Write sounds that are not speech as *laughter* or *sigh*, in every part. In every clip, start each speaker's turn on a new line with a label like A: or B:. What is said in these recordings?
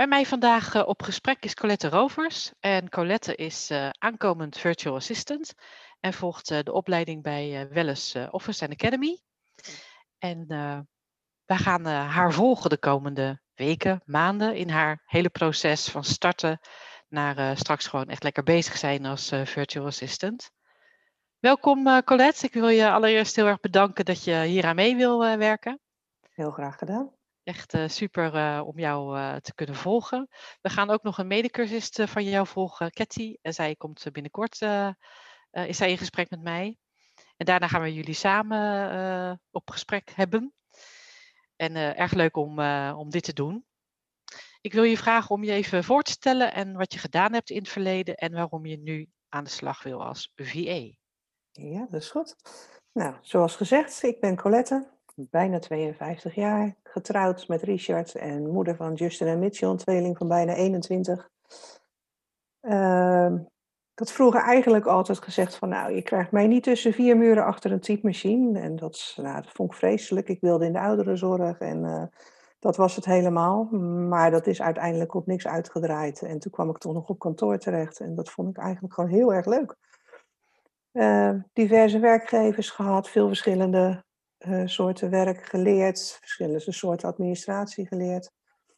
A: Bij mij vandaag uh, op gesprek is Colette Rovers. En Colette is uh, aankomend virtual assistant en volgt uh, de opleiding bij Welles Office and Academy. En wij gaan haar volgen de komende weken, maanden in haar hele proces van starten naar straks gewoon echt lekker bezig zijn als virtual assistant. Welkom Colette. Ik wil je allereerst heel erg bedanken dat je hier aan mee wil werken.
B: Heel graag gedaan.
A: Echt uh, super uh, om jou uh, te kunnen volgen. We gaan ook nog een medecursist van jou volgen, Ketty. En zij komt binnenkort, is zij in gesprek met mij. En daarna gaan we jullie samen op gesprek hebben. En erg leuk om, om dit te doen. Ik wil je vragen om je even voor te stellen en wat je gedaan hebt in het verleden en waarom je nu aan de slag wil als VA.
B: Ja, dat is goed. Nou, zoals gezegd, ik ben Colette, bijna 52 jaar, getrouwd met Richard en moeder van Justin en Mitchell, een tweeling van bijna 21. Uh, ik had vroeger eigenlijk altijd gezegd van, nou, je krijgt mij niet tussen vier muren achter een typemachine. En dat, nou, dat vond ik vreselijk. Ik wilde in de ouderenzorg en uh, dat was het helemaal. Maar dat is uiteindelijk op niks uitgedraaid. En toen kwam ik toch nog op kantoor terecht en dat vond ik eigenlijk gewoon heel erg leuk. Uh, diverse werkgevers gehad, veel verschillende uh, soorten werk geleerd, verschillende soorten administratie geleerd.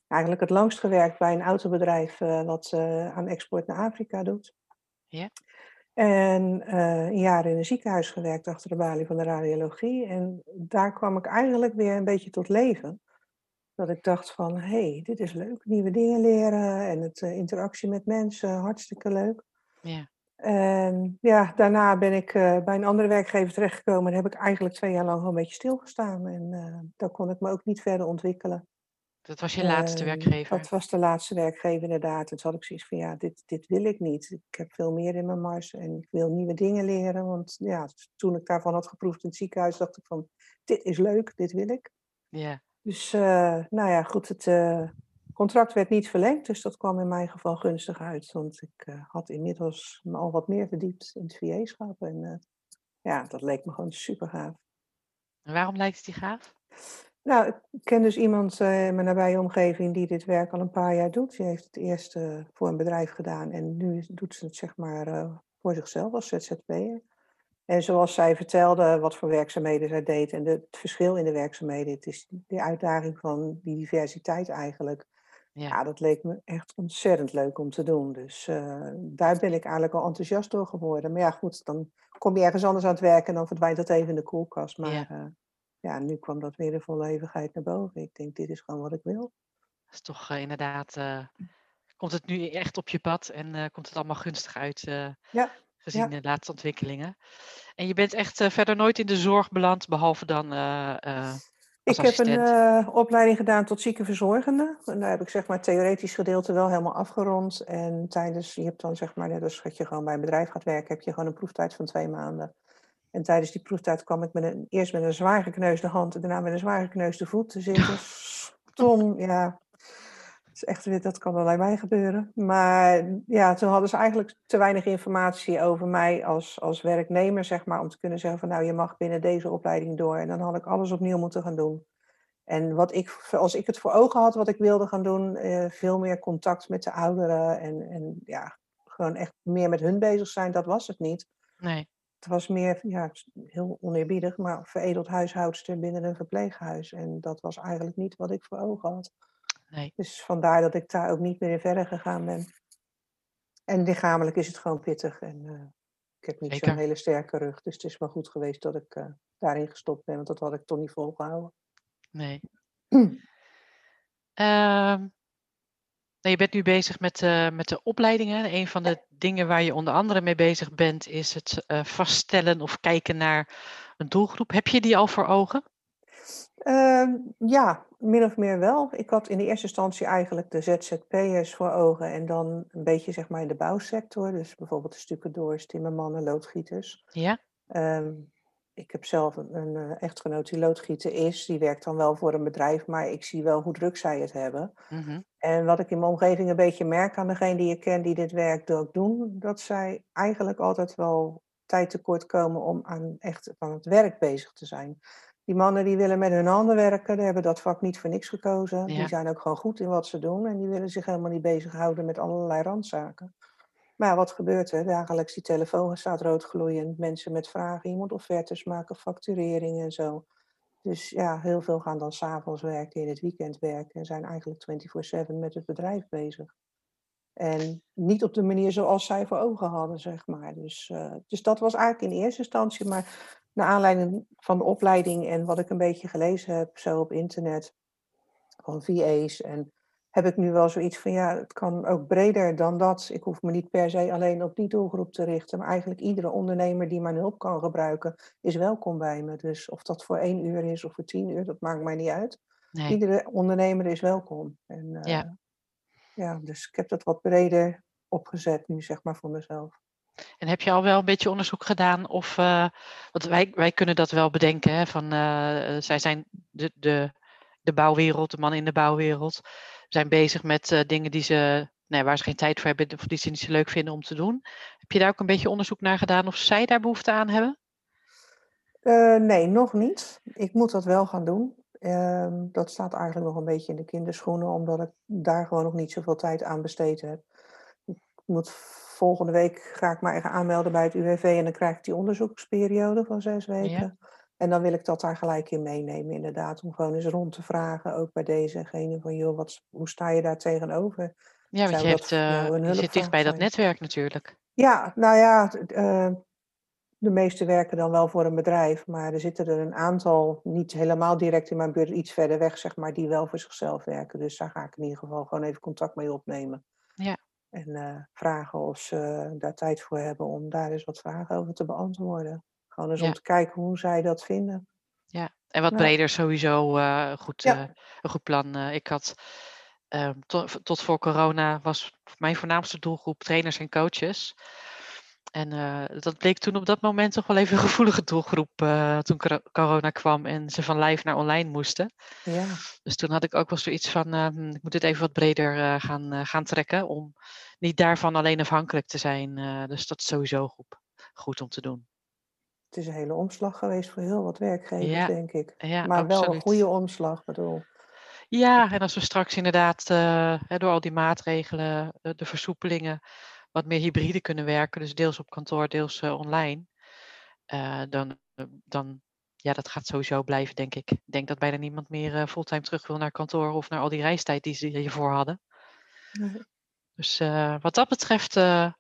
B: Eigenlijk het langst gewerkt bij een autobedrijf uh, wat uh, aan export naar Afrika doet. Ja. En een jaar in een ziekenhuis gewerkt achter de balie van de radiologie. En daar kwam ik eigenlijk weer een beetje tot leven. Dat ik dacht van, hé, hey, dit is leuk. Nieuwe dingen leren en het interactie met mensen, hartstikke leuk. Ja. En ja, daarna ben ik uh, bij een andere werkgever terechtgekomen en heb ik eigenlijk twee jaar lang gewoon een beetje stilgestaan. En uh, daar kon ik me ook niet verder ontwikkelen.
A: Dat was je laatste werkgever?
B: Dat was de laatste werkgever inderdaad. En toen had ik zoiets van, ja, dit, dit wil ik niet. Ik heb veel meer in mijn mars en ik wil nieuwe dingen leren. Want ja, toen ik daarvan had geproefd in het ziekenhuis, dacht ik van, dit is leuk, dit wil ik. Ja. Dus, uh, nou ja, goed, het contract werd niet verlengd, dus dat kwam in mijn geval gunstig uit. Want ik uh, had inmiddels me al wat meer verdiept in het VA-schap. En uh, ja, dat leek me gewoon super gaaf.
A: En waarom lijkt het die gaaf?
B: Nou, ik ken dus iemand uh, in mijn nabije omgeving die dit werk al een paar jaar doet. Die heeft het eerst voor een bedrijf gedaan en nu doet ze het zeg maar voor zichzelf als ZZP'er. En zoals zij vertelde wat voor werkzaamheden zij deed en de, het verschil in de werkzaamheden, het is die uitdaging van die diversiteit eigenlijk. Ja. ja. dat leek me echt ontzettend leuk om te doen. Dus uh, daar ben ik eigenlijk al enthousiast door geworden. Maar ja, goed, dan kom je ergens anders aan het werken en dan verdwijnt dat even in de koelkast. Maar ja, uh, ja nu kwam dat weer in volle eeuwigheid naar boven. Ik denk, dit is gewoon wat ik wil.
A: Dat is toch uh, inderdaad, komt het nu echt op je pad en komt het allemaal gunstig uit, ja. gezien de laatste ontwikkelingen. En je bent echt verder nooit in de zorg beland, behalve dan
B: ik heb een uh, opleiding gedaan tot ziekenverzorgende. En daar heb ik zeg maar het theoretisch gedeelte wel helemaal afgerond. En tijdens, je hebt dan zeg maar, net als dat je gewoon bij een bedrijf gaat werken, heb je gewoon een proeftijd van twee maanden. En tijdens die proeftijd kwam ik met een, eerst met een zwaar gekneusde hand en daarna met een zwaar gekneusde voet te zitten. *laughs* Stom, ja is echt, dat kan alleen mij gebeuren. Maar ja, toen hadden ze eigenlijk te weinig informatie over mij als, als werknemer, zeg maar, om te kunnen zeggen van nou, je mag binnen deze opleiding door. En dan had ik alles opnieuw moeten gaan doen. En wat ik, als ik het voor ogen had, wat ik wilde gaan doen, eh, veel meer contact met de ouderen en, en ja, gewoon echt meer met hun bezig zijn, dat was het niet. Nee. Het was meer, ja, heel oneerbiedig, maar veredeld huishoudster binnen een verpleeghuis. En dat was eigenlijk niet wat ik voor ogen had. Nee. Dus vandaar dat ik daar ook niet meer in verder gegaan ben. En lichamelijk is het gewoon pittig. En uh, ik heb niet zo'n hele sterke rug. Dus het is wel goed geweest dat ik uh, daarin gestopt ben. Want dat had ik toch niet volgehouden.
A: Nee. *clears throat* uh, je bent nu bezig met, uh, met de opleidingen. Een van de dingen waar je onder andere mee bezig bent, is het vaststellen of kijken naar een doelgroep. Heb je die al voor ogen?
B: Ehm, ja, min of meer wel. Ik had in de eerste instantie eigenlijk de ZZP'ers voor ogen en dan een beetje zeg maar in de bouwsector. Dus bijvoorbeeld de stucadoors, timmermannen, loodgieters.
A: Ja.
B: Ehm, ik heb zelf een, een eh, echtgenoot die loodgieter is. Die werkt dan wel voor een bedrijf, maar ik zie wel hoe druk zij het hebben.
A: Mhm.
B: En wat ik in mijn omgeving een beetje merk aan degene die ik ken die dit werk ook doen, dat zij eigenlijk altijd wel tijd tekort komen om aan echt aan het werk bezig te zijn. Die mannen die willen met hun handen werken, die hebben dat vak niet voor niks gekozen.
A: Ja.
B: Die zijn ook gewoon goed in wat ze doen en die willen zich helemaal niet bezighouden met allerlei randzaken. Maar ja, wat gebeurt er? Dagelijks die telefoon staat rood gloeiend, mensen met vragen, moet offertes maken, facturering en zo. Dus ja, heel veel gaan dan s'avonds werken, in het weekend werken en zijn eigenlijk 24/7 met het bedrijf bezig. En niet op de manier zoals zij voor ogen hadden, zeg maar. Dus, uh, dus dat was eigenlijk in eerste instantie, maar naar aanleiding van de opleiding en wat ik een beetje gelezen heb zo op internet van VA's en heb ik nu wel zoiets van ja, het kan ook breder dan dat. Ik hoef me niet per se alleen op die doelgroep te richten, maar eigenlijk iedere ondernemer die mijn hulp kan gebruiken is welkom bij me. Dus of dat voor één uur is of voor tien uur, dat maakt mij niet uit.
A: Nee.
B: Iedere ondernemer is welkom. En, uh,
A: Ja.
B: ja, dus ik heb dat wat breder opgezet nu, zeg maar, voor mezelf.
A: En heb je al wel een beetje onderzoek gedaan of, uh, want wij, wij kunnen dat wel bedenken, hè, van uh, zij zijn de, de, de bouwwereld, de mannen in de bouwwereld, zijn bezig met uh, dingen die ze, nee, waar ze geen tijd voor hebben of die ze niet zo leuk vinden om te doen. Heb je daar ook een beetje onderzoek naar gedaan of zij daar behoefte aan hebben?
B: nee, nog niet. Ik moet dat wel gaan doen. Ehm, dat staat eigenlijk nog een beetje in de kinderschoenen, omdat ik daar gewoon nog niet zoveel tijd aan besteed heb. Ik moet volgende week ga ik me eigen aanmelden bij het UWV en dan krijg ik die onderzoeksperiode van zes weken.
A: Ja.
B: En dan wil ik dat daar gelijk in meenemen, inderdaad. Om gewoon eens rond te vragen, ook bij dezegene van, joh, wat, hoe sta je daar tegenover?
A: Ja, want je, hebt,
B: een
A: je zit dicht bij dat netwerk natuurlijk.
B: Ja, nou ja, uh, de meeste werken dan wel voor een bedrijf, maar er zitten er een aantal, niet helemaal direct in mijn buurt, iets verder weg, zeg maar, die wel voor zichzelf werken. Dus daar ga ik in ieder geval gewoon even contact mee opnemen.
A: Ja.
B: En uh, vragen of ze daar tijd voor hebben om daar eens wat vragen over te beantwoorden. Gewoon eens
A: Ja.
B: om te kijken hoe zij dat vinden.
A: Ja, en wat
B: Ja.
A: breder sowieso uh, goed,
B: Ja.
A: uh, een goed plan. Ik had tot, tot voor corona was mijn voornaamste doelgroep trainers en coaches. En uh, dat bleek toen op dat moment toch wel even een gevoelige doelgroep uh, toen cor- corona kwam en ze van live naar online moesten.
B: Ja,
A: Dus toen had ik ook wel zoiets van, uh, hm, ik moet dit even wat breder uh, gaan, gaan trekken om niet daarvan alleen afhankelijk te zijn. Dus dat is sowieso goed, goed om te doen.
B: het is een hele omslag geweest voor heel wat werkgevers,
A: Ja,
B: denk ik.
A: Ja,
B: maar wel een goede omslag, bedoel.
A: Ja, en als we straks inderdaad door al die maatregelen, de versoepelingen, wat meer hybride kunnen werken, dus deels op kantoor, deels uh, online, uh, dan, dan, ja, dat gaat sowieso blijven, denk ik. Ik denk dat bijna niemand meer uh, fulltime terug wil naar kantoor of naar al die reistijd die ze hiervoor hadden.
B: Nee.
A: Dus uh, wat dat betreft uh,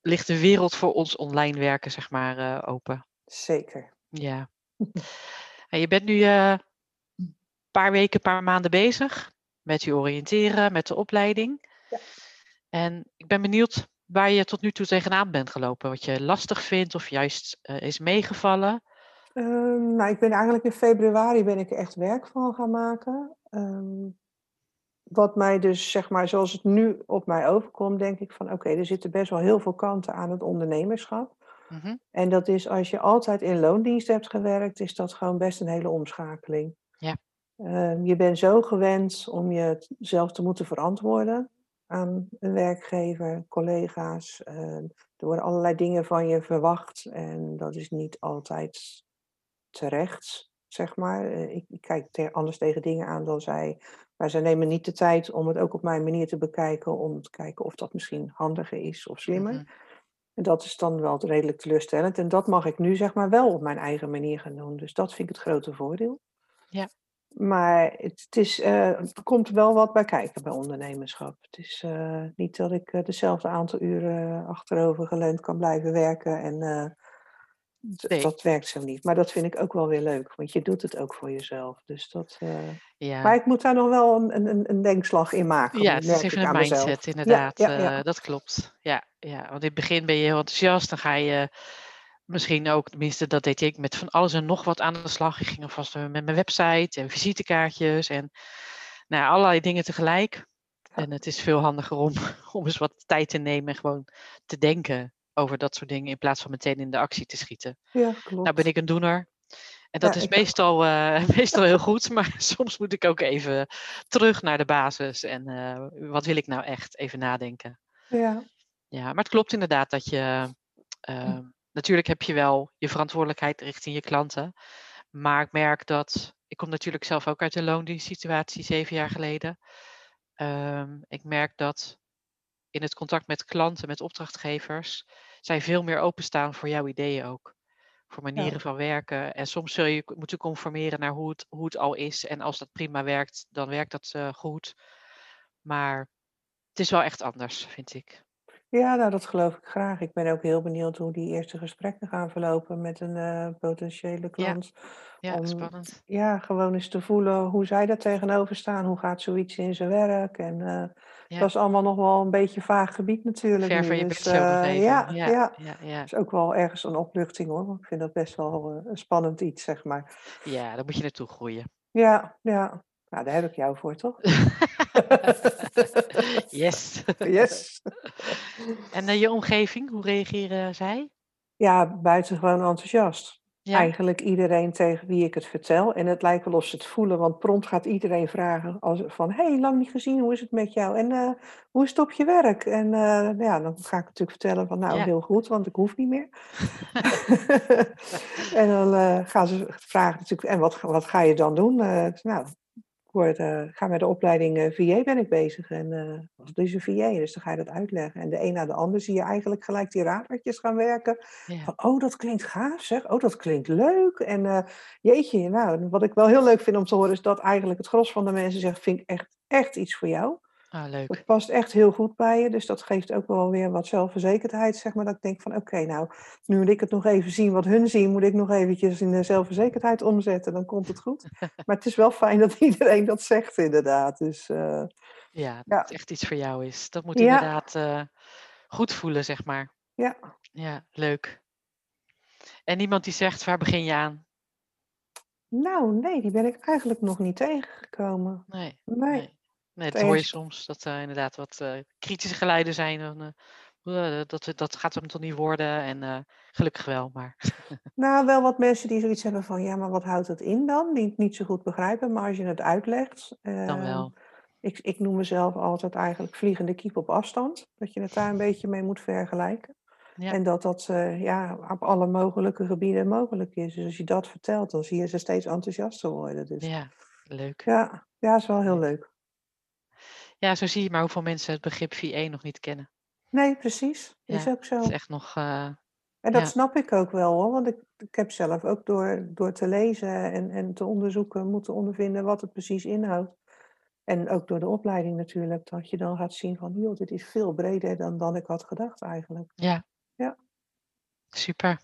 A: ligt de wereld voor ons online werken, zeg maar, open.
B: Zeker.
A: Ja. *laughs* en je bent nu een paar weken, een paar maanden bezig met je oriënteren, met de opleiding.
B: Ja.
A: En ik ben benieuwd waar je tot nu toe tegenaan bent gelopen. Wat je lastig vindt of juist uh, is meegevallen.
B: Um, nou, ik ben eigenlijk in februari ben ik echt werk van gaan maken. Um, wat mij dus, zeg maar, zoals het nu op mij overkomt, denk ik van oké, okay, er zitten best wel heel veel kanten aan het ondernemerschap.
A: Mm-hmm.
B: En dat is als je altijd in loondienst hebt gewerkt, is dat gewoon best een hele omschakeling.
A: Ja.
B: Uh, je bent zo gewend om jezelf te moeten verantwoorden aan een werkgever, collega's. Uh, er worden allerlei dingen van je verwacht en dat is niet altijd terecht, zeg maar. Uh, ik, ik, kijk te anders tegen dingen aan dan zij. Maar zij nemen niet de tijd om het ook op mijn manier te bekijken, om te kijken of dat misschien handiger is of slimmer.
A: Mm-hmm.
B: En dat is dan wel redelijk teleurstellend. En dat mag ik nu zeg maar wel op mijn eigen manier gaan doen. Dus dat vind ik het grote voordeel.
A: Ja.
B: Maar het, het is, uh, er komt wel wat bij kijken bij ondernemerschap. Het is uh, niet dat ik uh, dezelfde aantal uren achterover geleund kan blijven werken. En nee. dat werkt zo niet. Maar dat vind ik ook wel weer leuk. Want je doet het ook voor jezelf. Dus dat,
A: ja.
B: Maar ik moet daar nog wel een, een, een denkslag in maken.
A: Ja, het is even een mindset
B: mezelf.
A: inderdaad.
B: Ja, ja, ja.
A: dat klopt. Ja, ja, want in het begin ben je heel enthousiast. Dan ga je misschien ook, tenminste dat deed ik, met van alles en nog wat aan de slag. Ik ging alvast met mijn website en visitekaartjes en nou, allerlei dingen tegelijk. En het is veel handiger om, *laughs* om eens wat tijd te nemen en gewoon te denken over dat soort dingen in plaats van meteen in de actie te schieten.
B: Ja, klopt.
A: Nou ben ik een doener. En dat is meestal, uh, *laughs* meestal heel goed, maar *laughs* soms moet ik ook even terug naar de basis. En uh, wat wil ik nou echt? Even nadenken.
B: Ja.
A: Ja, maar het klopt inderdaad dat je. Uh, natuurlijk heb je wel je verantwoordelijkheid richting je klanten. Maar ik merk dat. Ik kom natuurlijk zelf ook uit de loondienstsituatie zeven jaar geleden. Um, ik merk dat in het contact met klanten, met opdrachtgevers, zij veel meer openstaan voor jouw ideeën ook. Voor manieren ja. van werken. En soms zul je moeten conformeren naar hoe het, hoe het al is. En als dat prima werkt, dan werkt dat uh, goed. Maar het is wel echt anders, vind ik.
B: Ja, nou, dat geloof ik graag. Ik ben ook heel benieuwd hoe die eerste gesprekken gaan verlopen met een uh, potentiële klant.
A: Ja, Om, spannend.
B: Ja, gewoon eens te voelen hoe zij daar tegenover staan. Hoe gaat zoiets in zijn werk? En ja. dat is allemaal nog wel een beetje vaag gebied natuurlijk.
A: Ver van je
B: dus,
A: uh,
B: ja, ja,
A: ja, ja, ja.
B: is ook wel ergens een opluchting hoor. Ik vind dat best wel een spannend iets, zeg maar.
A: Ja, daar moet je naartoe groeien.
B: Ja, ja. Nou, daar heb ik jou voor, toch? *laughs* *laughs*
A: yes.
B: yes.
A: En uh, je omgeving, hoe reageren zij?
B: Ja, buitengewoon enthousiast. Ja. Eigenlijk iedereen tegen wie ik het vertel. En het lijkt wel of ze het voelen, want prompt gaat iedereen vragen als, van... hé, hey, lang niet gezien, hoe is het met jou? En uh, hoe is het op je werk? En uh, ja, dan ga ik natuurlijk vertellen van, nou, ja. heel goed, want ik hoef niet meer. *laughs* *laughs* en dan uh, gaan ze vragen natuurlijk, en wat, wat ga je dan doen? nou, word, uh, ga met de opleiding uh, VA ben ik bezig. En uh, wat is een VA? Dus dan ga je dat uitleggen. En de een na de ander zie je eigenlijk gelijk die radertjes gaan werken. Ja. Van, oh, dat klinkt gaaf zeg. Oh, dat klinkt leuk. En jeetje, nou, wat ik wel heel leuk vind om te horen... is dat eigenlijk het gros van de mensen zegt... vind ik echt, echt iets voor jou.
A: Ah, leuk.
B: Dat past echt heel goed bij je. Dus dat geeft ook wel weer wat zelfverzekerdheid, zeg maar. Dat ik denk van, oké, okay, nou, nu moet ik het nog even zien wat hun zien. Moet ik nog eventjes in de zelfverzekerdheid omzetten. Dan komt het goed. *laughs* maar het is wel fijn dat iedereen dat zegt, inderdaad. Dus, uh,
A: ja, dat ja. het echt iets voor jou is. Dat moet inderdaad uh, goed voelen, zeg maar.
B: Ja.
A: Ja, leuk. En iemand die zegt, waar begin je aan?
B: Nou, nee, die ben ik eigenlijk nog niet tegengekomen.
A: Nee.
B: Nee.
A: nee. Nee, dat hoor je soms. Dat er uh, inderdaad wat uh, kritische geluiden zijn. Dan, uh, dat, dat gaat hem toch niet worden. En gelukkig wel, maar... *laughs*
B: nou, wel wat mensen die zoiets hebben van... Ja, maar wat houdt het in dan? Die het niet zo goed begrijpen. Maar als je het uitlegt...
A: dan wel.
B: Ik, ik noem mezelf altijd eigenlijk vliegende kiep op afstand. Dat je het daar een beetje mee moet vergelijken. Ja. En dat dat ja, op alle mogelijke gebieden mogelijk is. Dus als je dat vertelt, dan zie je ze steeds enthousiaster worden. Dus,
A: ja, leuk.
B: Ja, ja, is wel heel leuk.
A: Ja, zo zie je maar hoeveel mensen het begrip VA nog niet kennen.
B: Nee, precies. Ja, is ook zo.
A: Het is echt nog. Uh,
B: en dat ja. snap ik ook wel hoor, want ik, ik heb zelf ook door, door te lezen en, en te onderzoeken moeten ondervinden wat het precies inhoudt. En ook door de opleiding natuurlijk, dat je dan gaat zien van, joh, dit is veel breder dan, dan ik had gedacht eigenlijk.
A: Ja.
B: Ja.
A: Super.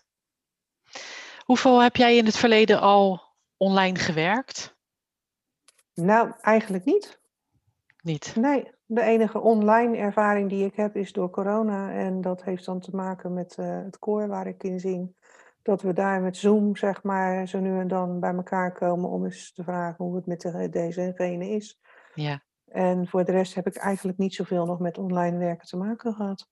A: Hoeveel heb jij in het verleden al online gewerkt?
B: Nou, eigenlijk niet.
A: Niet?
B: Nee, de enige online ervaring die ik heb is door corona. En dat heeft dan te maken met uh, het koor waar ik in zing. Dat we daar met Zoom, zeg maar, zo nu en dan bij elkaar komen om eens te vragen hoe het met de, deze en gene is.
A: Ja.
B: En voor de rest heb ik eigenlijk niet zoveel nog met online werken te maken gehad.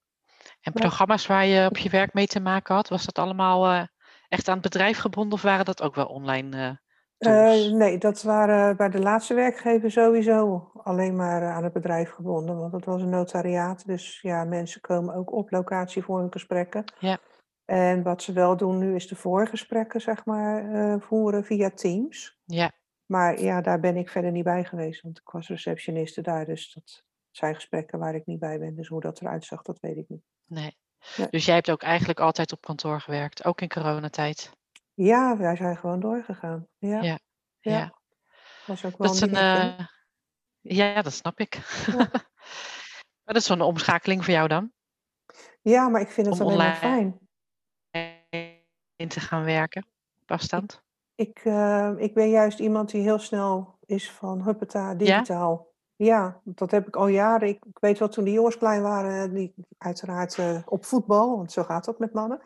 A: En programma's waar je op je *laughs* werk mee te maken had, was dat allemaal uh, echt aan het bedrijf gebonden of waren dat ook wel online? Uh...
B: Uh, nee, dat waren bij de laatste werkgever sowieso alleen maar aan het bedrijf gebonden, want dat was een notariaat. Dus ja, mensen komen ook op locatie voor hun gesprekken.
A: Ja.
B: En wat ze wel doen nu is de voorgesprekken, zeg maar, uh, voeren via Teams.
A: Ja.
B: Maar ja, daar ben ik verder niet bij geweest, want ik was receptioniste daar. Dus dat zijn gesprekken waar ik niet bij ben. Dus hoe dat eruit zag, dat weet ik niet.
A: Nee. nee. Dus jij hebt ook eigenlijk altijd op kantoor gewerkt, ook in coronatijd?
B: Ja, wij zijn gewoon doorgegaan. Ja.
A: Ja. ja. ja.
B: Was ook wel
A: dat is een, uh, ja, dat snap ik. Ja. *laughs* dat is zo'n omschakeling voor jou dan?
B: Ja, maar ik vind het
A: Om
B: alleen maar fijn.
A: in te gaan werken op afstand?
B: Ik, ik, uh, ik ben juist iemand die heel snel is van huppeta, digitaal. Ja? ja, dat heb ik al jaren. Ik, ik weet wel, toen de jongens klein waren, die uiteraard uh, op voetbal, want zo gaat dat met mannen.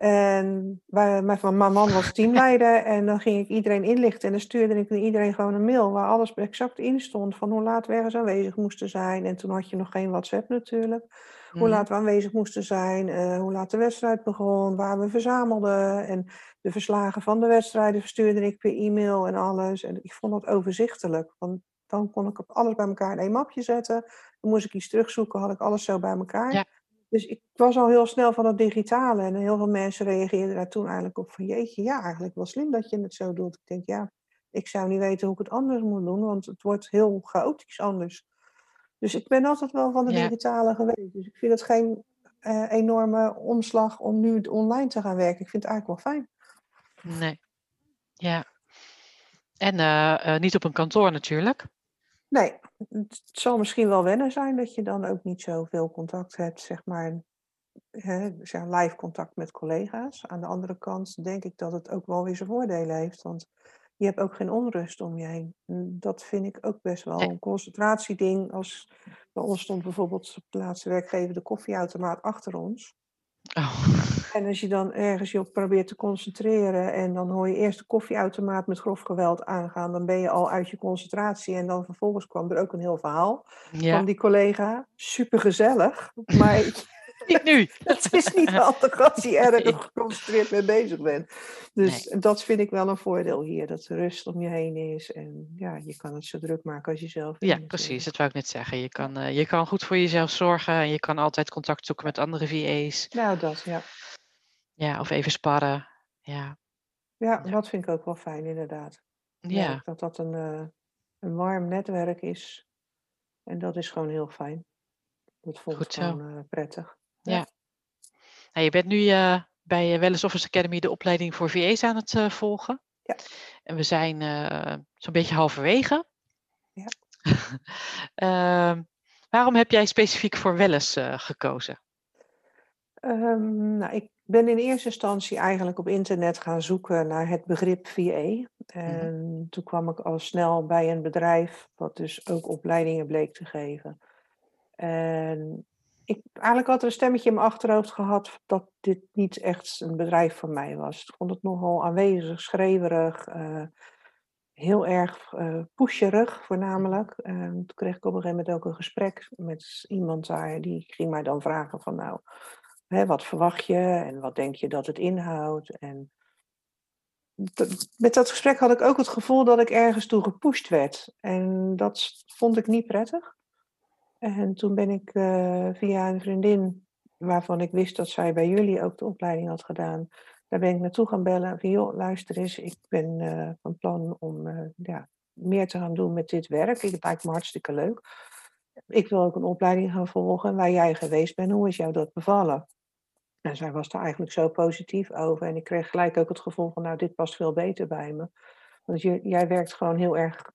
B: En wij, mijn, mijn man was teamleider en dan ging ik iedereen inlichten en dan stuurde ik iedereen gewoon een mail waar alles exact in stond van hoe laat we ergens aanwezig moesten zijn. En toen had je nog geen WhatsApp natuurlijk. Hoe
A: Mhm.
B: laat we aanwezig moesten zijn, eh, hoe laat de wedstrijd begon, waar we verzamelden. En de verslagen van de wedstrijden verstuurde ik per e-mail en alles. En ik vond dat overzichtelijk, want dan kon ik alles bij elkaar in één mapje zetten. Dan moest ik iets terugzoeken, had ik alles zo bij elkaar.
A: Ja.
B: Dus ik was al heel snel van het digitale. En heel veel mensen reageerden daar toen eigenlijk op van... jeetje, ja, eigenlijk wel slim dat je het zo doet. Ik denk, ja, ik zou niet weten hoe ik het anders moet doen... want het wordt heel chaotisch anders. Dus ik ben altijd wel van de
A: Ja.
B: digitale geweest. Dus ik vind het geen eh, enorme omslag om nu online te gaan werken. Ik vind het eigenlijk wel fijn.
A: Nee. Ja. En eh, eh, niet op een kantoor natuurlijk.
B: Nee, het zal misschien wel wennen zijn dat je dan ook niet zoveel contact hebt, zeg maar, hè, zeg, live contact met collega's. Aan de andere kant denk ik dat het ook wel weer zijn voordelen heeft, want je hebt ook geen onrust om je heen. En Dat vind ik ook best wel een concentratieding. Als, bij ons stond bijvoorbeeld op de laatste werkgever de koffieautomaat achter ons.
A: Oh.
B: En als je dan ergens je op probeert te concentreren en dan hoor je eerst de koffieautomaat met grof geweld aangaan, dan ben je al uit je concentratie. En dan vervolgens kwam er ook een heel verhaal
A: Ja.
B: van die collega. Super gezellig, maar *laughs*
A: Niet nu. *laughs*
B: het is niet *laughs* handig als je
A: Nee.
B: geconcentreerd mee bezig bent. Dus dat vind ik wel een voordeel hier, dat rust om je heen is. En ja, je kan het zo druk maken als je zelf wil
A: Ja, precies. Dat wou ik net zeggen. Je kan, eh, je kan goed voor jezelf zorgen en je kan altijd contact zoeken met andere VA's.
B: Nou, dat ja.
A: Ja, of even sparren. Ja.
B: Ja,
A: Ja.
B: dat vind ik ook wel fijn inderdaad. Ik
A: Ja.
B: dat dat een, eh, een warm netwerk is. En dat is gewoon heel fijn. Dat
A: Goed zo.
B: gewoon eh, prettig.
A: Nou, je bent nu eh, bij uh, Wellness Office Academy de opleiding voor VA's aan het eh, volgen.
B: Ja.
A: En we zijn eh, zo'n beetje halverwege.
B: Ja. *laughs*
A: Ehm, waarom heb jij specifiek voor Wellness eh, gekozen?
B: Ehm, nou, ik ben in eerste instantie eigenlijk op internet gaan zoeken naar het begrip VA. En toen kwam ik al snel bij een bedrijf wat dus ook opleidingen bleek te geven. En ik eigenlijk had er een stemmetje in mijn achterhoofd gehad dat dit niet echt een bedrijf voor mij was. Ik vond het nogal aanwezig, schreeuwerig, eh, heel erg eh pusherig voornamelijk. En toen kreeg ik op een gegeven moment ook een gesprek met iemand daar, die ging mij dan vragen van nou, hè, wat verwacht je en wat denk je dat het inhoudt? En met dat gesprek had ik ook het gevoel dat ik ergens toe gepusht werd. En dat vond ik niet prettig. En toen ben ik eh, via een vriendin, waarvan ik wist dat zij bij jullie ook de opleiding had gedaan, daar ben ik naartoe gaan bellen. Van joh, luister eens, ik ben eh, van plan om eh, ja, meer te gaan doen met dit werk. Het lijkt me hartstikke leuk. Ik wil ook een opleiding gaan volgen waar jij geweest bent. Hoe is jou dat bevallen? En zij was daar eigenlijk zo positief over. En ik kreeg gelijk ook het gevoel van, nou, dit past veel beter bij me. Want je, jij werkt gewoon heel erg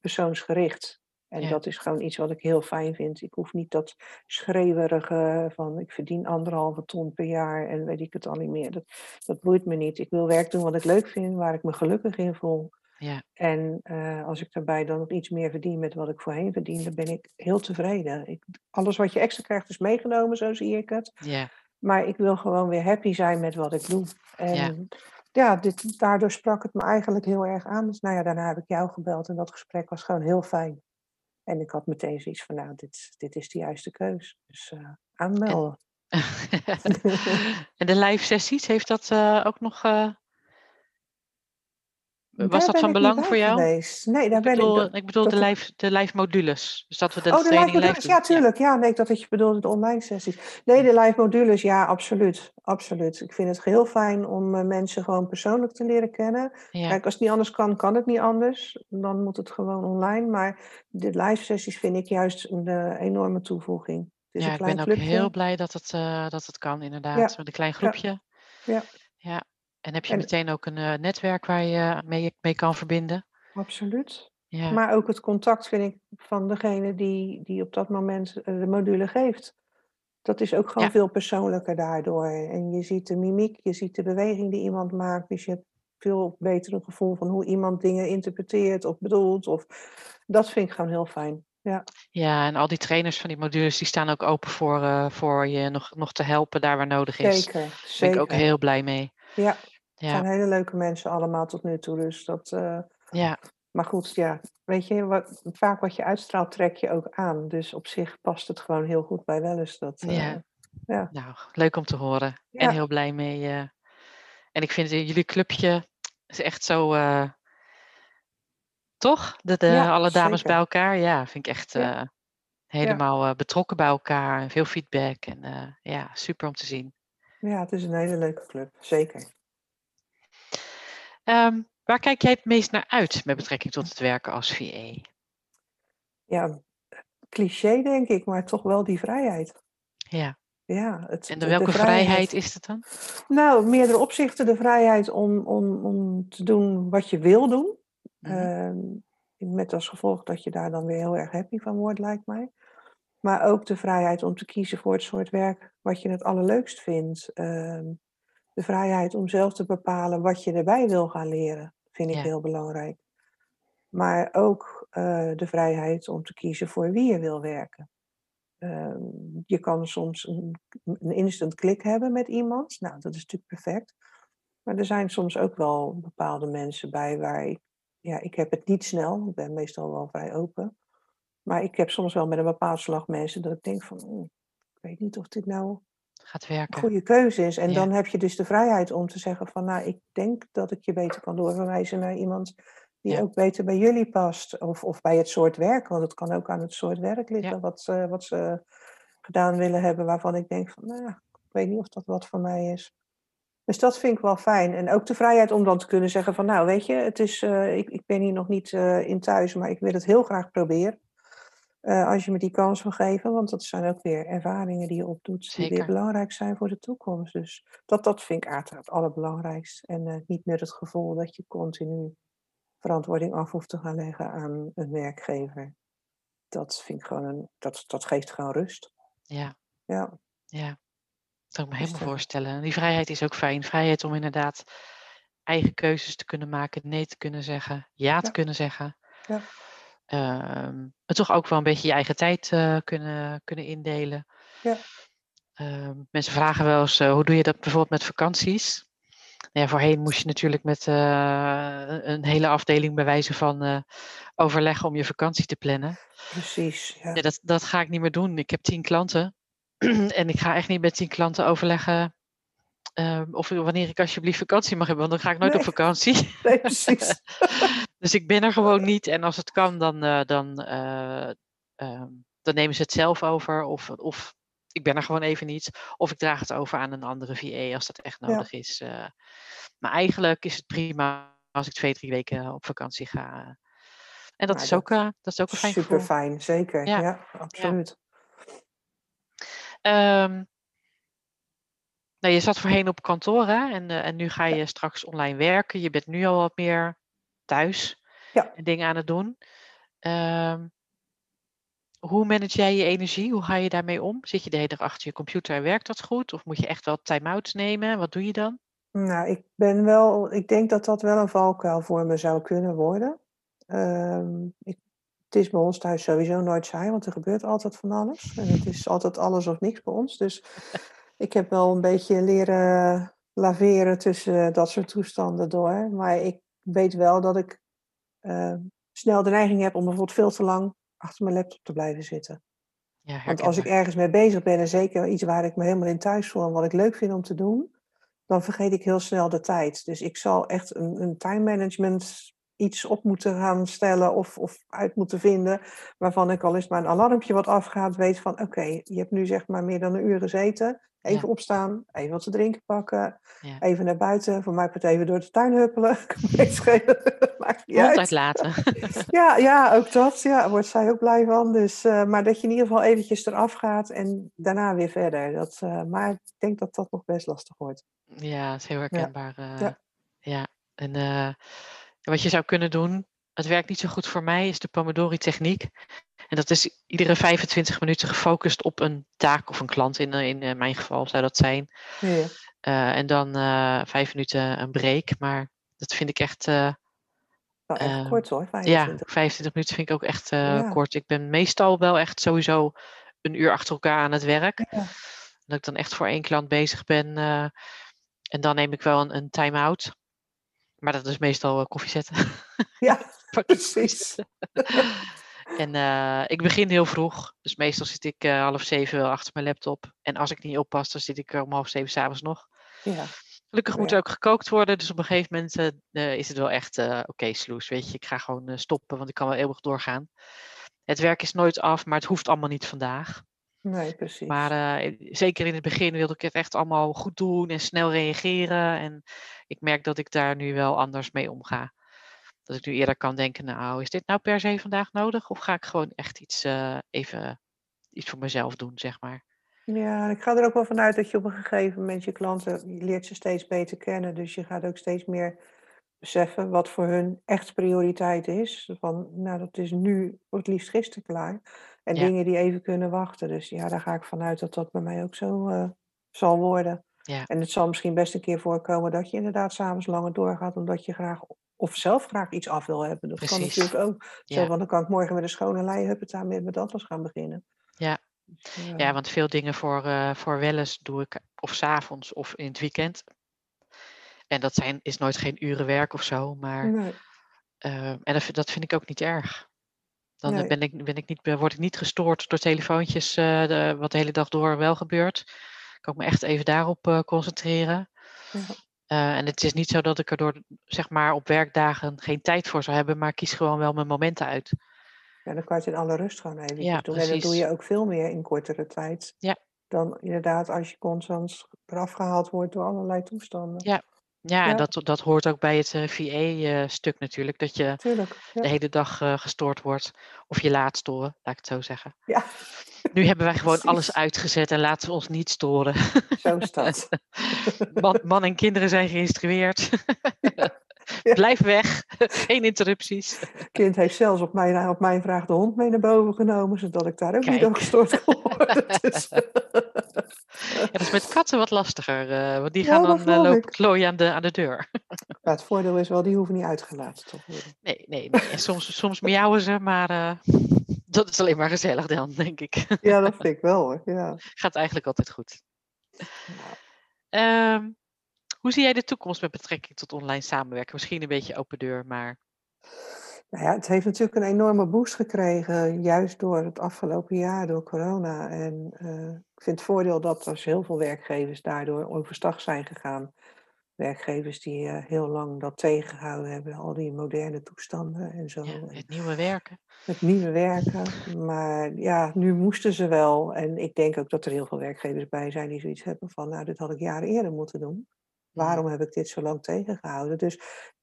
B: persoonsgericht. En
A: Ja.
B: dat is gewoon iets wat ik heel fijn vind. Ik hoef niet dat schreeuwerige van ik verdien anderhalve ton per jaar en weet ik het al niet meer. Dat, dat boeit me niet. Ik wil werk doen wat ik leuk vind, waar ik me gelukkig in voel.
A: Ja.
B: En eh, als ik daarbij dan nog iets meer verdien met wat ik voorheen verdiende, ben ik heel tevreden. Ik, alles wat je extra krijgt is meegenomen, zo zie ik het.
A: Ja.
B: Maar ik wil gewoon weer happy zijn met wat ik doe. En
A: Ja.
B: ja, dit, daardoor sprak het me eigenlijk heel erg aan. Dus nou ja, daarna heb ik jou gebeld en dat gesprek was gewoon heel fijn. En ik had meteen zoiets van, nou, dit, dit is de juiste keus. Dus eh, aanmelden. *laughs*
A: en de live sessies, heeft dat eh, ook nog. eh, was
B: Daar
A: dat van belang voor jou?
B: geweest. Nee, daar
A: Ik
B: ben
A: bedoel,
B: ik.
A: ik bedoel
B: dat
A: de, live, de live modules. Dus dat we de
B: Oh, de
A: training
B: live modules. Ja, tuurlijk. Ja, nee, dat je bedoelde de online sessies. Nee, de live modules, ja, absoluut. Absoluut. Ik vind het heel fijn om eh, mensen gewoon persoonlijk te leren kennen.
A: Ja.
B: Kijk, als het niet anders kan, kan het niet anders. Dan moet het gewoon online. Maar de live sessies vind ik juist een eh, enorme toevoeging.
A: Ja, ik ben ook heel blij dat het, eh, dat het kan, inderdaad. Met een klein groepje.
B: Ja.
A: Ja. En heb je
B: En-
A: meteen ook een eh, netwerk waar je mee, mee kan verbinden?
B: Absoluut.
A: Ja.
B: Maar ook het contact vind ik van degene die, die op dat moment eh, de module geeft. Dat is ook gewoon
A: Ja.
B: veel persoonlijker daardoor. En je ziet de mimiek, je ziet de beweging die iemand maakt. Dus je hebt veel beter een gevoel van hoe iemand dingen interpreteert of bedoelt. Of... Dat vind ik gewoon heel fijn. Ja.
A: ja, en al die trainers van die modules die staan ook open voor, uh, voor je nog, nog te helpen daar waar nodig is.
B: Zeker,
A: Daar ben ik ook heel blij mee.
B: Ja, het zijn hele leuke mensen allemaal tot nu toe. Dus dat, uh,
A: ja,
B: maar goed, ja, weet je, wat, vaak wat je uitstraalt trek je ook aan. Dus op zich past het gewoon heel goed bij Wellens. Dat, uh,
A: ja.
B: ja.
A: Nou, leuk om te horen. En heel blij mee. eh. En ik vind eh, jullie clubje is echt zo. eh, toch? De, de,
B: Ja,
A: alle dames
B: zeker.
A: bij elkaar. Ja, vind ik echt eh, helemaal eh, betrokken bij elkaar. En veel feedback. En eh, ja, super om te zien.
B: ja, het is een hele leuke club, zeker.
A: Ehm, waar kijk jij het meest naar uit met betrekking tot het werken als VA?
B: Ja, cliché denk ik, maar toch wel die vrijheid.
A: Ja.
B: Ja, het,
A: En
B: de-
A: welke
B: de
A: vrijheid is het dan?
B: Nou, meerdere opzichten. De vrijheid om, om, om te doen wat je wil doen.
A: Mhm.
B: Ehm, met als gevolg dat je daar dan weer heel erg happy van wordt, lijkt mij. Maar ook de vrijheid om te kiezen voor het soort werk wat je het allerleukst vindt. Ehm, de vrijheid om zelf te bepalen wat je erbij wil gaan leren, vind ik
A: Ja.
B: heel belangrijk. Maar ook eh, de vrijheid om te kiezen voor wie je wil werken. Ehm, je kan soms een, een instant klik hebben met iemand. Nou, dat is natuurlijk perfect. Maar er zijn soms ook wel bepaalde mensen bij waar ik, ja, ik heb het niet snel. Ik ben meestal wel vrij open. Maar ik heb soms wel met een bepaald slag mensen dat ik denk van, "Oeh, ik weet niet of dit nou
A: Gaat
B: een
A: werken.
B: goede keuze is. En
A: Ja.
B: dan heb je dus de vrijheid om te zeggen van, nou, ik denk dat ik je beter kan doorverwijzen naar iemand die
A: Ja.
B: ook beter bij jullie past. Of, of bij het soort werk, want het kan ook aan het soort werk liggen
A: Ja.
B: wat, ze, wat ze gedaan willen hebben, waarvan ik denk van, nou, ik weet niet of dat wat voor mij is. Dus dat vind ik wel fijn. En ook de vrijheid om dan te kunnen zeggen van, nou, weet je, het is, eh, ik, ik ben hier nog niet eh, in thuis, maar ik wil het heel graag proberen. Eh, als je me die kans wil geven, want dat zijn ook weer ervaringen die je opdoet, die weer belangrijk zijn voor de toekomst. Dus dat, dat vind ik uiteraard het allerbelangrijkst. En eh, niet met het gevoel dat je continu verantwoording af hoeft te gaan leggen aan een werkgever. Dat vind ik gewoon een, dat, dat geeft gewoon rust.
A: Ja,
B: Ja,
A: ja. Dat kan ik me
B: Dus
A: helemaal voorstellen. Die vrijheid is ook fijn. Vrijheid om inderdaad eigen keuzes te kunnen maken, nee te kunnen zeggen, ja te
B: Ja.
A: kunnen zeggen.
B: Ja.
A: Ehm, maar toch ook wel een beetje je eigen tijd eh, kunnen, kunnen indelen.
B: Ja.
A: Ehm, mensen vragen wel eens, eh, hoe doe je dat bijvoorbeeld met vakanties? Nou Ja, voorheen moest je natuurlijk met eh, een- hele afdeling bij wijze van overleggen om je vakantie te plannen.
B: precies. Ja.
A: Ja, dat, dat ga ik niet meer doen. Ik heb tien klanten *clears throat* en ik ga echt niet met tien klanten overleggen ehm, of wanneer ik alsjeblieft vakantie mag hebben, want dan ga ik nooit op vakantie. *laughs*
B: Nee, precies. *laughs*
A: dus ik ben er gewoon niet en als het kan, dan, eh, dan, eh, ehm, dan nemen ze het zelf over of, of ik ben er gewoon even niet. Of ik draag het over aan een andere VA als dat echt
B: Ja.
A: nodig is. eh. maar eigenlijk is het prima als ik twee, drie weken op vakantie ga. En dat,
B: Nou,
A: is, ook,
B: dat
A: eh, dat is ook een fijn
B: Super
A: gevoel.
B: fijn, zeker.
A: Ja.
B: Ja, absoluut.
A: Ehm, nou, je zat voorheen op kantoor hè? En, en nu ga je straks online werken. Je bent nu al wat meer thuis
B: Ja.
A: dingen aan het doen. Ehm, hoe manage jij je energie? Hoe ga je daarmee om? Zit je de hele dag achter je computer en werkt dat goed? Of moet je echt wel time-outs nemen? Wat doe je dan?
B: Nou, ik ben wel, ik denk dat dat wel een valkuil voor me zou kunnen worden. Ehm, ik, het is bij ons thuis sowieso nooit saai, want er gebeurt altijd van alles. En het is altijd alles of niks bij ons. Dus ik heb wel een beetje leren laveren tussen dat soort toestanden door. Maar ik weet wel dat ik eh, snel de neiging heb om bijvoorbeeld veel te lang achter mijn laptop te blijven zitten.
A: Ja,
B: Want als ik ergens mee bezig ben en zeker iets waar ik me helemaal in thuis voel en wat ik leuk vind om te doen, dan vergeet ik heel snel de tijd. Dus ik zal echt een, een time management iets op moeten gaan stellen of, of uit moeten vinden, waarvan ik al eens maar een alarmpje wat afgaat, weet van oké, je hebt nu zeg maar meer dan een uur gezeten. Even
A: Ja.
B: opstaan, even wat te drinken pakken,
A: Ja.
B: even naar buiten, voor mij het even door de tuin huppelen. *laughs* *laughs* Maakt niet uit.
A: uitlaten. *laughs*
B: Ja, ja, ook dat. Ja, daar wordt zij ook blij van. Dus, eh, maar dat je in ieder geval eventjes eraf gaat en daarna weer verder. Dat, eh, maar ik denk dat dat nog best lastig wordt.
A: Ja, dat is heel herkenbaar. eh,
B: Ja.
A: ja. En wat je zou kunnen doen, het werkt niet zo goed voor mij, is de Pomodori-techniek. En dat is iedere 25 minuten gefocust op een taak of een klant. In, in eh, mijn geval zou dat zijn.
B: Ja,
A: Eh, en dan eh, vijf minuten een break. Maar dat vind ik echt. eh,
B: Nou, echt kort hoor,
A: ja,
B: 25.
A: 25 minuten vind ik ook echt eh,
B: Ja.
A: kort. Ik ben meestal wel echt sowieso een uur achter elkaar aan het werk.
B: Ja.
A: Dat ik dan echt voor één klant bezig ben. eh, en dan neem ik wel een, een time-out. Maar dat is meestal eh, koffie zetten.
B: Ja, *laughs* precies.
A: En eh, ik begin heel vroeg. Dus meestal zit ik eh, half zeven wel achter mijn laptop. En als ik niet oppas, dan zit ik er om half zeven s'avonds nog.
B: Ja,
A: Gelukkig moet er ook gekookt worden. Dus op een gegeven moment eh, eh, is het wel echt eh, oké, sloes. Weet je, ik ga gewoon eh, stoppen, want ik kan wel eeuwig doorgaan. Het werk is nooit af, maar het hoeft allemaal niet vandaag.
B: nee, precies.
A: Maar eh, zeker in het begin wilde ik het echt allemaal goed doen en snel reageren. En ik merk dat ik daar nu wel anders mee omga. Dat ik nu eerder kan denken, nou, is dit nou per se vandaag nodig? Of ga ik gewoon echt iets, eh, even iets voor mezelf doen, zeg maar.
B: Ja, ik ga er ook wel vanuit dat je op een gegeven moment je klanten, je leert ze steeds beter kennen. Dus je gaat ook steeds meer beseffen wat voor hun echt prioriteit is. Van, nou, dat is nu het liefst gisteren klaar. En
A: Ja.
B: dingen die even kunnen wachten. Dus ja, daar ga ik vanuit dat dat bij mij ook zo eh, zal worden.
A: Ja.
B: En het zal misschien best een keer voorkomen dat je inderdaad s'avonds langer doorgaat, omdat je graag of zelf graag iets af wil hebben. Dat kan natuurlijk ook. Zo,
A: Ja.
B: want dan kan ik morgen met een schone lei huppeta met, met alles gaan beginnen.
A: Ja. Ja, want veel dingen voor, eh voor wellness doe ik of s'avonds of in het weekend. En dat zijn, is nooit geen uren werk of zo, maar
B: nee.
A: eh, en dat, vind- dat vind ik ook niet erg. Dan eh,
B: Nee.
A: ben ik, ben ik niet, word ik niet gestoord door telefoontjes, de, wat de hele dag door wel gebeurt. Kan ik me echt even daarop concentreren.
B: Ja.
A: Eh, en het is niet zo dat ik er door, zeg maar, op werkdagen geen tijd voor zou hebben, maar ik kies gewoon wel mijn momenten uit.
B: Ja, dan kan je het in alle rust gewoon eventjes
A: Ja,
B: doen. En dat doe
A: precies.
B: je ook veel meer in kortere tijd.
A: Ja.
B: Dan inderdaad als je constant eraf gehaald wordt door allerlei toestanden.
A: Ja. Ja,
B: Ja.
A: en dat, dat hoort ook bij het VA-stuk natuurlijk, dat je
B: Tuurlijk. Ja.
A: de hele dag eh, gestoord wordt. Of je laat storen, laat ik het zo zeggen.
B: ja,
A: Nu hebben wij gewoon alles uitgezet en laten we ons niet storen.
B: zo is dat. *laughs*
A: Man, man en kinderen zijn geïnstrueerd.
B: Ja. *laughs*
A: Blijf weg, *laughs* geen interrupties.
B: kind heeft zelfs op mijn, op mijn vraag de hond mee naar boven genomen, zodat ik daar ook niet door gestoord kon worden. Dus,
A: Ja, dat is met katten wat lastiger, eh, want die gaan dan eh, lopen klooien aan de, aan de deur.
B: het voordeel is wel, die hoeven niet uitgelaten te worden.
A: Nee, nee, nee. En soms, soms miauwen ze, maar eh, dat is alleen maar gezellig dan, denk ik.
B: Ja, dat vind ik wel hoor. Ja.
A: Gaat eigenlijk altijd goed. Ehm, hoe zie jij de toekomst met betrekking tot online samenwerken? Misschien een beetje open deur, maar
B: Nou ja, het heeft natuurlijk een enorme boost gekregen, juist door het afgelopen jaar, door corona. En eh, ik vind het voordeel dat er heel veel werkgevers daardoor overstag zijn gegaan. Werkgevers die eh, heel lang dat tegengehouden hebben, al die moderne toestanden en zo.
A: ja, het nieuwe werken.
B: het nieuwe werken. Maar ja, nu moesten ze wel. En ik denk ook dat er heel veel werkgevers bij zijn die zoiets hebben van, nou, dit had ik jaren eerder moeten doen. Waarom heb ik dit zo lang tegengehouden? Dus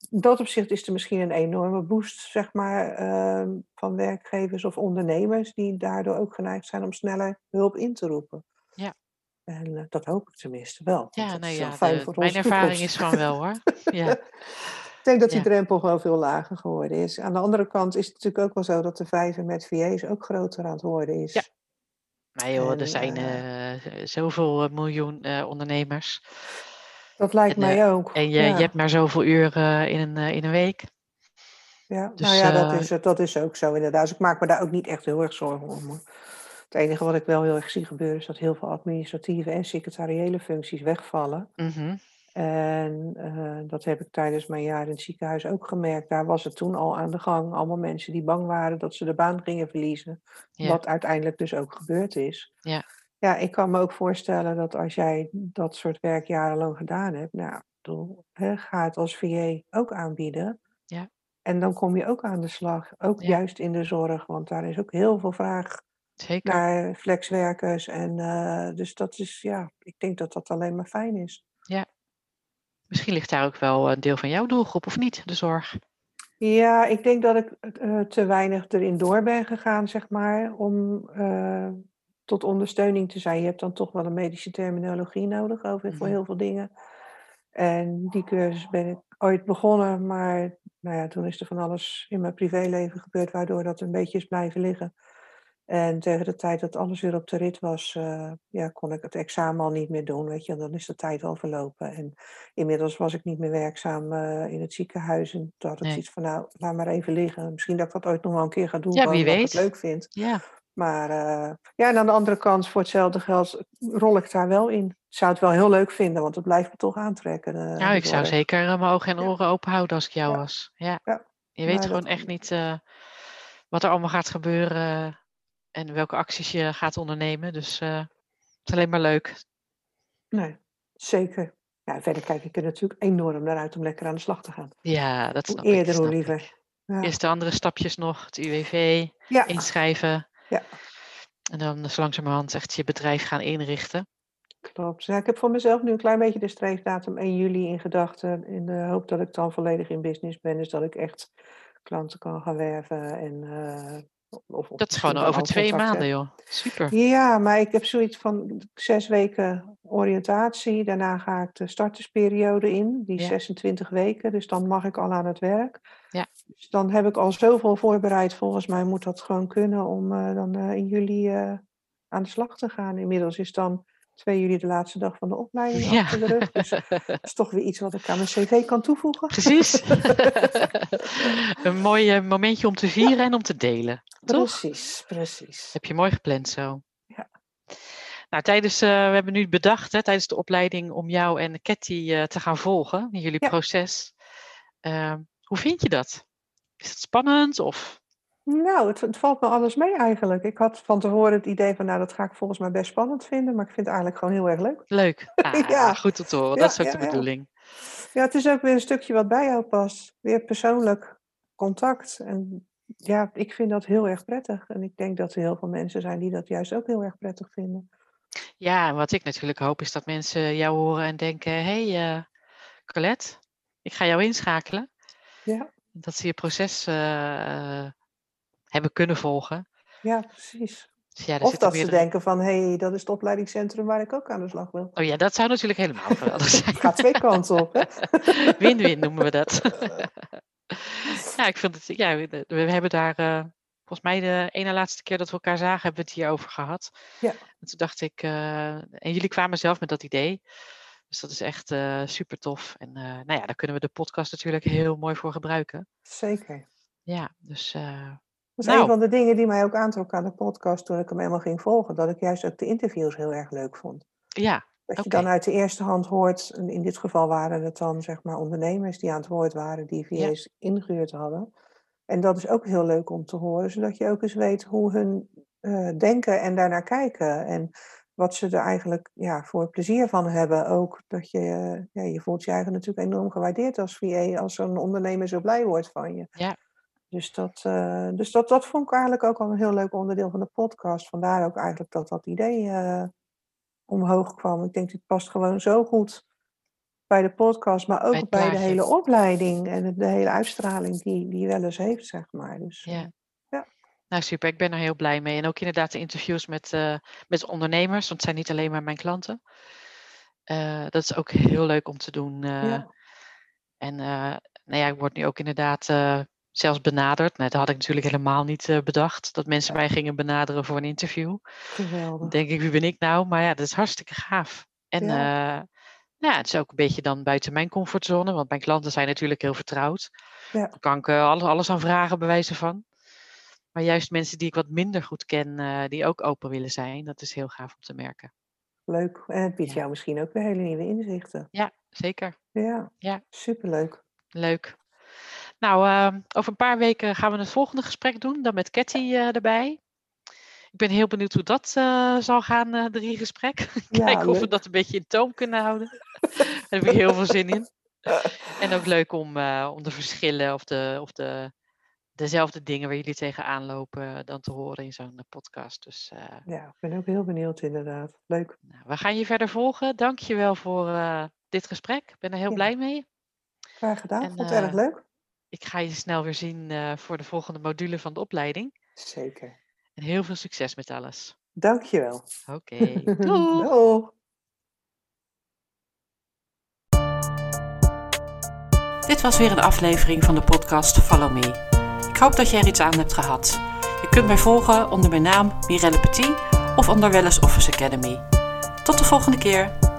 B: dat opzicht is er misschien een enorme boost, zeg maar, ehm, van werkgevers of ondernemers die daardoor ook geneigd zijn om sneller hulp in te roepen. En eh, dat hoop ik tenminste wel.
A: Ja, nou ja, de- mijn ervaring
B: toekomst.
A: is van wel hoor. *laughs* Ja,
B: Ik denk dat die
A: Ja.
B: drempel gewoon veel lager geworden is. Aan de andere kant is het natuurlijk ook wel zo dat de vijver met VA's ook groter aan het worden is.
A: Ja. maar joh, er zijn
B: eh,
A: zoveel miljoen ondernemers.
B: Dat lijkt
A: En,
B: mij ook.
A: En je,
B: ja.
A: je hebt maar zoveel uren in een, in een week.
B: Ja,
A: Dus,
B: nou ja, dat is, dat is ook zo inderdaad. Dus ik maak me daar ook niet echt heel erg zorgen om. Het enige wat ik wel heel erg zie gebeuren is dat heel veel administratieve en secretariële functies wegvallen.
A: Mhm.
B: En eh, dat heb ik tijdens mijn jaar in het ziekenhuis ook gemerkt. Daar was het toen al aan de gang. Allemaal mensen die bang waren dat ze de baan gingen verliezen.
A: Ja.
B: Wat uiteindelijk dus ook gebeurd is.
A: Ja.
B: Ja, ik kan me ook voorstellen dat als jij dat soort werk jarenlang gedaan hebt. Nou, bedoel, ga het als VA ook aanbieden.
A: Ja.
B: En dan kom je ook aan de slag. Ook
A: Ja.
B: juist in de zorg. Want daar is ook heel veel vraag
A: Zeker.
B: naar flexwerkers. En eh, dus dat is, ja, ik denk dat dat alleen maar fijn is.
A: Misschien ligt daar ook wel een deel van jouw doelgroep, of niet? De zorg.
B: Ja, ik denk dat ik eh, te weinig erin door ben gegaan, zeg maar, om eh, tot ondersteuning te zijn. Je hebt dan toch wel een medische terminologie nodig over voor
A: Mhm.
B: heel veel dingen. En die cursus ben ik ooit begonnen, maar nou ja, toen is er van alles in mijn privéleven gebeurd, waardoor dat een beetje is blijven liggen. En tegen de tijd dat alles weer op de rit was, uh, ja, kon ik het examen al niet meer doen. Weet je, dan is de tijd al verlopen. En inmiddels was ik niet meer werkzaam uh, in het ziekenhuis. En toen had ik nee. zoiets van, nou, laat maar even liggen. Misschien dat ik dat ooit nog wel een keer ga doen.
A: Ja, wie weet.
B: ik het leuk vind.
A: Ja.
B: Maar uh, ja, en aan de andere kant, voor hetzelfde geld, rol ik daar wel in. Ik zou het wel heel leuk vinden, want het blijft me toch aantrekken.
A: Nou, ik zou zeker mijn ogen en oren ja. open houden als ik jou ja. was. Ja. Je weet maar gewoon echt niet wat er allemaal gaat gebeuren en welke acties je gaat ondernemen. Dus uh, het is alleen maar leuk.
B: Nee, zeker. Ja, verder kijk ik er natuurlijk enorm naar uit om lekker aan de slag te gaan.
A: Ja, dat
B: hoe
A: snap
B: eerder,
A: ik.
B: hoe liever.
A: Ja. Eerst de andere stapjes nog, het UWV, ja. inschrijven.
B: Ja.
A: En dan zo langzamerhand echt je bedrijf gaan inrichten.
B: Klopt. Ja, ik heb voor mezelf nu een klein beetje de streefdatum 1 juli in gedachten. In de hoop dat ik dan volledig in business ben. Dus dat ik echt klanten kan gaan werven en uh,
A: of, of dat is gewoon over twee maanden, joh. Super.
B: Ja, maar ik heb zoiets van zes weken oriëntatie. Daarna ga ik de startersperiode in, die ja. 26 weken. Dus dan mag ik al aan het werk.
A: Ja.
B: Dus dan heb ik al zoveel voorbereid. Volgens mij moet dat gewoon kunnen om uh, dan uh, in juli uh, aan de slag te gaan. Inmiddels is dan 2 juli de laatste dag van de opleiding ja. achter de rug. Dus dat is toch weer iets wat ik aan mijn cv kan toevoegen.
A: Precies. *laughs* een mooi momentje om te vieren en om te delen.
B: Precies, toch? precies.
A: Heb je mooi gepland zo.
B: Ja.
A: Nou, tijdens, uh, we hebben nu bedacht hè, tijdens de opleiding om jou en Ketty uh, te gaan volgen in jullie ja. proces. Uh, hoe vind je dat? Is het spannend of
B: nou, het, het, valt me alles mee eigenlijk. Ik had van tevoren het idee van, nou, dat ga ik volgens mij best spannend vinden, maar ik vind het eigenlijk gewoon heel erg leuk. *laughs*
A: Leuk. *laughs* Ah, ja. Goed om te horen. Ja, dat is ook ja, de bedoeling.
B: Ja. het is ook weer een stukje wat bij jou past. Weer persoonlijk contact. En ja, ik vind dat heel erg prettig. En ik denk dat er heel veel mensen zijn die dat juist ook heel erg prettig vinden.
A: Ja, en wat ik natuurlijk hoop is dat mensen jou horen en denken, hé, hey, uh, Colette, ik ga jou inschakelen.
B: Ja.
A: Dat ze je proces uh, hebben kunnen volgen.
B: Ja, precies.
A: Dus ja,
B: of dat ze denken van, hé, hey, dat is het opleidingscentrum waar ik ook aan de slag wil.
A: Oh ja, dat zou natuurlijk helemaal geweldig *laughs* zijn.
B: Het gaat twee kanten op, *laughs*
A: Win-win noemen we dat. *laughs* ja, ik vind het, ja, we hebben daar, uh, volgens mij de ene laatste keer dat we elkaar zagen, hebben we het hierover gehad.
B: Ja.
A: En toen dacht ik, uh, en jullie kwamen zelf met dat idee. Dus dat is echt uh, super tof. En nou ja, daar kunnen we de podcast natuurlijk heel mooi voor gebruiken.
B: Zeker.
A: Ja, dus
B: is nou. een van de dingen die mij ook aantrok aan de podcast toen ik hem helemaal ging volgen. Dat ik juist ook de interviews heel erg leuk vond.
A: Ja.
B: Dat je okay. dan uit de eerste hand hoort, in dit geval waren het dan zeg maar ondernemers die aan het woord waren, die VA's ja. ingehuurd hadden. En dat is ook heel leuk om te horen, zodat je ook eens weet hoe hun uh, denken en daarnaar kijken. En wat ze er eigenlijk ja, voor plezier van hebben. Ook dat je, uh, ja, je voelt je eigenlijk natuurlijk enorm gewaardeerd als VA, als zo'n ondernemer zo blij wordt van je.
A: Ja.
B: Dus, dat, uh, dus dat, dat vond ik eigenlijk ook al een heel leuk onderdeel van de podcast. Vandaar ook eigenlijk dat dat idee uh, omhoog kwam. Ik denk, dit past gewoon zo goed bij de podcast, maar ook bij, bij de hele opleiding en de hele uitstraling die, die wel eens heeft, zeg maar. Dus,
A: ja.
B: ja.
A: Nou, super. Ik ben er heel blij mee. En ook inderdaad de interviews met, uh, met ondernemers, want het zijn niet alleen maar mijn klanten. dat is ook heel leuk om te doen.
B: ja.
A: En nou ja, ik word nu ook inderdaad zelfs benaderd. Nou, dat had ik natuurlijk helemaal niet uh, bedacht. Dat mensen mij gingen benaderen voor een interview.
B: Geweldig.
A: Denk ik, wie ben ik nou? Maar ja, dat is hartstikke gaaf. En ja. Uh, nou, het is ook een beetje dan buiten mijn comfortzone. Want mijn klanten zijn natuurlijk heel vertrouwd.
B: Ja.
A: Daar kan ik uh, alles, alles aan vragen, bewijzen van. Maar juist mensen die ik wat minder goed ken, die ook open willen zijn. Dat is heel gaaf om te merken.
B: Leuk. En het biedt ja. jou misschien ook weer hele nieuwe inzichten.
A: Ja, zeker.
B: Ja,
A: ja.
B: superleuk.
A: Leuk. Nou, uh, over een paar weken gaan we het volgende gesprek doen, dan met Ketty uh, erbij. Ik ben heel benieuwd hoe dat uh, zal gaan, uh, drie gesprek. *laughs*
B: Ja,
A: Kijken of we dat een beetje in toom kunnen houden. *laughs* Daar heb ik heel veel zin in. En ook leuk om, om de verschillen of, de, of de, dezelfde dingen waar jullie tegenaan lopen dan te horen in zo'n podcast. Dus,
B: ja, ik ben ook heel benieuwd inderdaad. Leuk.
A: Nou, we gaan je verder volgen. Dank je wel voor dit gesprek. Ik ben er heel
B: Ja.
A: blij mee.
B: Graag gedaan.
A: En,
B: Vond het erg
A: eh,
B: leuk.
A: Ik ga je snel weer zien uh, voor de volgende module van de opleiding.
B: Zeker.
A: En heel veel succes met alles.
B: Dankjewel.
A: Oké, *laughs* okay. doei.
B: Doeg.
A: Dit was weer een aflevering van de podcast Follow Me. Ik hoop dat je er iets aan hebt gehad. Je kunt mij volgen onder mijn naam Mirelle Petit of onder Wellness Office Academy. Tot de volgende keer.